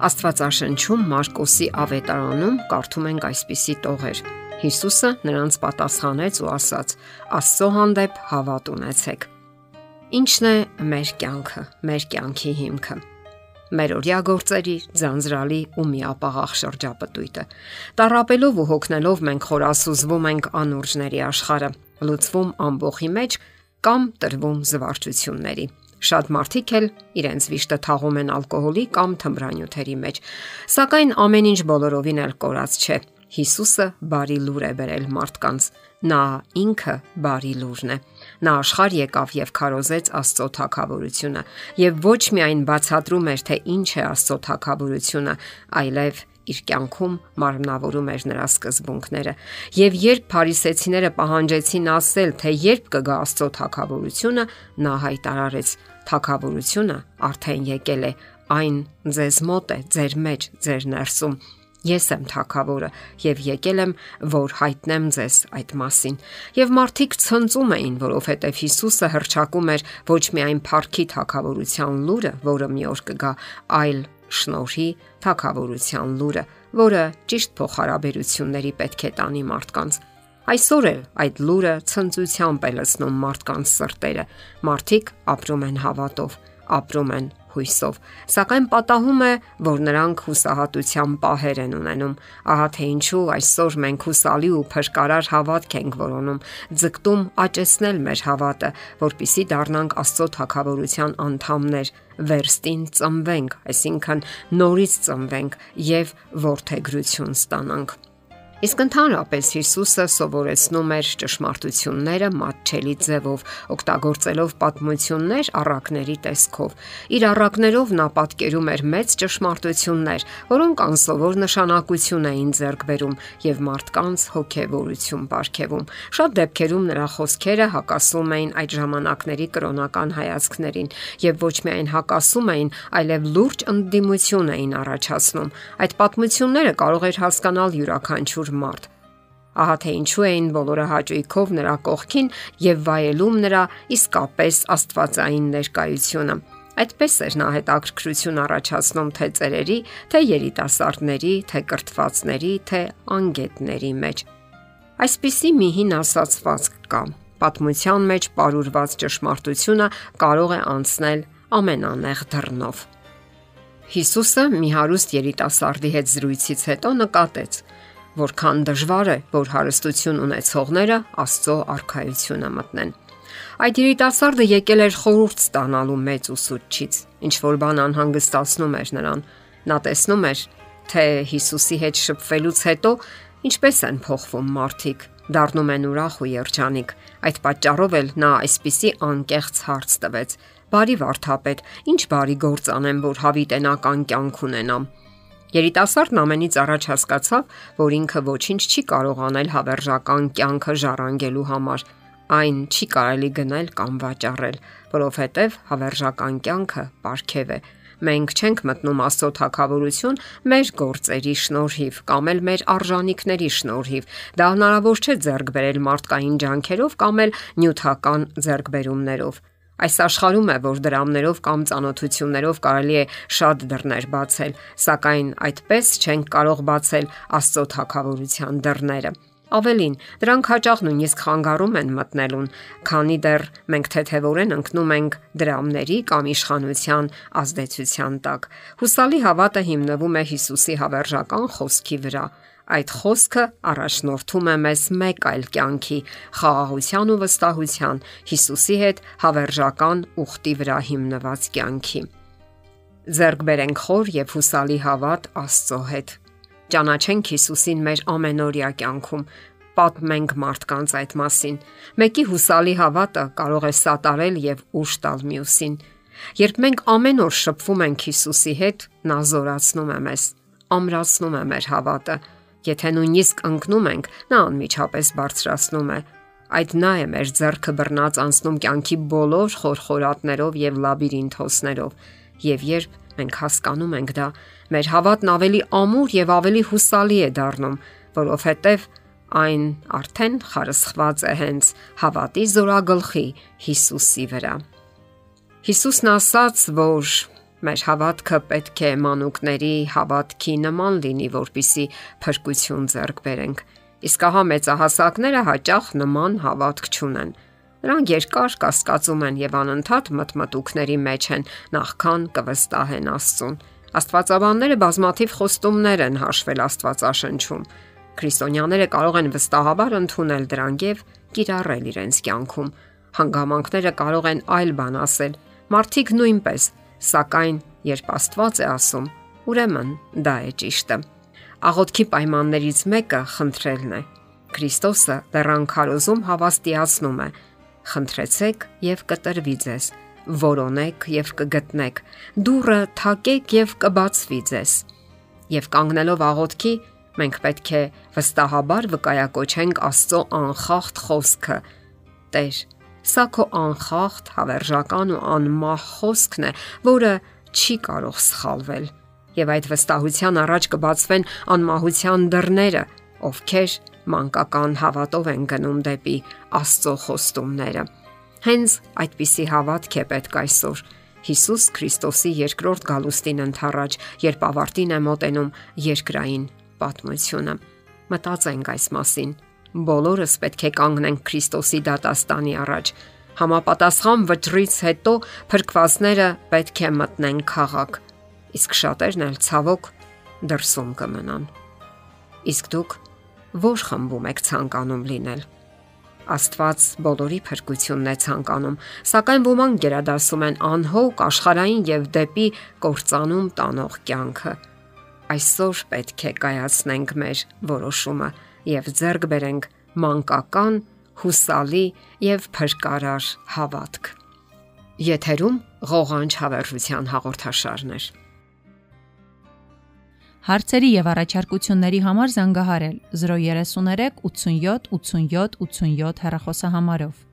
Աստվածաշնչում Մարկոսի ավետարանում կարդում ենք այսպիսի տողեր. Հիսուսը նրանց պատասխանեց ու ասաց. Աստծո հանդեպ հավատ ունեցեք։ Ինչն է մեր կյանքը, մեր կյանքի հիմքը։ Մեր օրյա գործերի ձանձրալի ու միապաղաղ շրջապտույտը։ Տարապելով ու հոգնելով մենք խորասուզվում ենք անուրջների աշխարը, լուծվում ամբողի մեջ կամ տրվում զվարճությունների։ Շատ մարդիկ էլ իրենց վիշտը թաղում են ալկոհոլի կամ թմրանյութերի մեջ։ Սակայն ամեն ինչ բոլորովին էլ կորած չէ։ Հիսուսը բարի լուր է բերել մարդկանց։ Նա ինքը բարի լուրն է։ Նա աշխարհ եկավ եւ քարոզեց Աստծո թակավորությունը եւ ոչ միայն բացատրում էր թե ինչ է Աստծո թակավորությունը, այլև իր կյանքում մարմնավորում էր նրա սկզբունքները։ Եվ երբ փարիսեցիները պահանջեցին ասել, թե երբ կգա Աստծո թակավորությունը, նա հայտարարեց. Թակավորությունը արդեն եկել է, այն ձեզ մոտ է, ձեր մեջ, ձեր ներսում։ Ես եմ թակավորը եւ եկել եմ, որ հայտնեմ ձեզ այդ մասին։ Եվ մարդիկ ցնծում էին, որովհետեւ Հիսուսը հրճակում էր ոչ միայն փառքի թակավորության լուրը, որը մի օր կգա, այլ շնորհի թակավորության լուրը, որը ճիշտ փոխհարաբերությունների պետք է տանի մարդկանց։ Այսօր է այդ լուրը ցնծությամբ է լցնում մարդկանց սրտերը։ Մարդիկ ապրում են հավատով, ապրում են հույսով, սակայն պատահում է, որ նրանք հուսահատության պահեր են ունենում։ Ահա թե ինչու այսօր մենք հուսալի ու փրկարար հավատք ենք որոնում, ձգտում աճեցնել մեր հավատը, որpիսի դառնանք Աստծո թակավորության անդամներ, վերստին ծնվենք, այսինքն նորից ծնվենք եւ ворթեգրություն ստանանք։ Իսկ ընդհանրապես Հիսուսը սովորեցնում էր ճշմարտությունները մատչելի ձևով, օգտագործելով պատմություններ առակների տեսքով։ Իր առակներով նա պատկերում էր մեծ ճշմարտություններ, որոնք անսովոր նշանակություն էին ձեռք բերում եւ մարդկանց հոգեվորություն ապարգևում։ Շատ դեպքերում նրա խոսքերը հակասում էին այդ ժամանակների կրոնական հայացքներին եւ ոչ միայն հակասում էին, այլև լուրջ ընդդիմություն էին առաջացնում։ Այդ պատմությունները կարող էր հասկանալ յուրաքանչյուր յուրաքանչյուր մարդ։ Ահա թե ինչու էին բոլորը հաճույքով նրա կողքին եւ վայելում նրա իսկապես աստվածային ներկայությունը։ Այդպես էր նա հետաքրքրություն առաջացնում թե ծերերի, թե երիտասարդների, թե կրթվածների, թե անգետների մեջ։ Այսպիսի մի հին ասացվածք կա. պատմության մեջ ապարուրված ճշմարտությունը կարող է անցնել ամենանեղ դռնով։ Հիսուսը մի հարուստ երիտասարդի հետ զրույցից հետո նկատեց, որքան դժվար է, որ հարստություն ունեցողները Աստծո արքայությունը մտնեն։ Այդ երիտասարդը եկել էր խորուրդ ստանալու մեծ ուսուցչից, ինչ որ բան անհանգստացնում էր նրան։ Նա տեսնում էր, թե Հիսուսի հետ շփվելուց հետո ինչպես են փոխվում մարդիկ, դառնում են ուրախ ու երջանիկ։ Այդ պատճառով էլ նա այսպիսի անկեղծ հարց տվեց. Բարի վարդապետ, ինչ բարի գործ անեմ, որ հավիտենական կյանք ունենամ։ Երիտասարդն ամենից առաջ հասկացավ, որ ինքը ոչինչ չի կարող անել հավերժական կյանքը ժառանգելու համար։ Այն չի կարելի գնել կամ վաճառել, որովհետև հավերժական կյանքը ապարքև է։ Մենք չենք մտնում Աստծո թակավորություն մեր գործերի շնորհիվ կամ էլ մեր արժանինքների շնորհիվ։ Դա հնարավոր չէ ձեռք բերել մարդկային ջանքերով կամ էլ նյութական ձեռքբերումներով։ Այս աշխարհում է, որ դրամներով կամ ծանոթություններով կարելի է շատ դռներ բացել, սակայն այդպես չենք կարող բացել Աստծո թակավորության դռները։ Ավելին, դրանք հաճախ նույնիսկ խանգարում են մտնելուն, քանի դեռ մենք թեթևորեն ընկնում ենք դրամների կամ իշխանության ազդեցության տակ։ Հուսալի հավատը հիմնվում է Հիսուսի հավերժական խոսքի վրա, Այդ խոսքը առաջնորդում է մեզ մեկ այլ կյանքի՝ խաղաղության ու վստահության Հիսուսի հետ հավերժական ուխտի վրա հիմնված կյանքի։ Ձերկ բերենք խոր եւ հուսալի հավատ Աստծո հետ։ Ճանաչենք Հիսուսին մեր ամենօրյա կյանքում, պատմենք մարդկանց այդ մասին։ Մեկի հուսալի հավատը կարող է սատարել եւ ուշ տալ մյուսին։ Երբ մենք ամեն օր շփվում ենք Հիսուսի հետ, նա զորացնում է մեզ, ամրացնում է մեր հավատը Եթե նույնիսկ ընկնում ենք, նա անմիջապես բարձրացնում է։ Այդ նա է մեր зерքը բռնած անցնում կյանքի բոլոր խորխորատներով եւ լաբիրինթոսներով, եւ երբ մենք հասկանում ենք դա, մեր հավատն ավելի ամուր եւ ավելի հուսալի է դառնում, որովհետեւ այն արդեն խարսխված է հենց հավատի զորագլխի Հիսուսի վրա։ Հիսուսն ասաց, որ Մեր հավատքը պետք է մանուկների հավատքի նման լինի, որpիսի փրկություն ձեռք բերենք։ Իսկ ահա մեծահասակները հաճախ նման հավատք չունեն։ Նրանք երկար կասկածում են եւ անընդհատ մտմտուկների մեջ են, նախքան կվստահեն Աստծուն։ Աստվածաբանները բազմաթիվ խոստումներ են հաշվել Աստվածաշնչում։ Քրիստոնյաները կարող են վստահաբար ընդունել դրանք եւ կիրառել իրենց կյանքում։ Հանգամանքները կարող են այլ բան ասել։ Մարդիկ նույնպես, սակայն երբ Աստված է ասում, ուրեմն դա է ճիշտը։ Աղոթքի պայմաններից մեկը խնդրելն է։ Քրիստոսը դեռան քարոզում հավաստիացնում է. Խնդրեցեք եւ կտրվի ձեզ, որոնեք եւ կգտնեք, դուռը թակեք եւ կբացվի ձեզ։ Եվ կանգնելով աղոթքի, մենք պետք է վստահաբար վկայակոչենք Աստծո անխախտ խոսքը. Տեր, սա քո անխախտ, հավերժական ու անմահ խոսքն է, որը չի կարող սխալվել։ Եվ այդ վստահության առաջ կբացվեն անմահության դռները, ովքեր մանկական հավատով են գնում դեպի Աստծո խոստումները։ Հենց այդպիսի հավատք է պետք այսօր Հիսուս Քրիստոսի երկրորդ գալուստին ընթառաջ, երբ ավարտին է մոտենում երկրային պատմությունը։ Մտածենք այս մասին։ Բոլորս պետք է կանգնենք Քրիստոսի դատաստանի առաջ։ Համապատասխան վճռից հետո փրկվածները պետք է մտնեն քաղաք։ Իսկ շատերն էլ ցավոք դրսում կմնան։ Իսկ դուք ո՞ր խմբում եք ցանկանում լինել։ Աստված բոլորի փրկությունն է ցանկանում, սակայն ոմանք գերադասում են անհոգ աշխարհային եւ դեպի կործանում տանող կյանքը այսօր պետք է կայացնենք մեր որոշումը եւ ձեռք բերենք մանկական, հուսալի եւ փրկարար հավատք։ Եթերում ղողանջ հավերժության հաղորդաշարն է։ Հարցերի եւ առաջարկությունների համար զանգահարել 033 87 87 87 հեռախոսահամարով։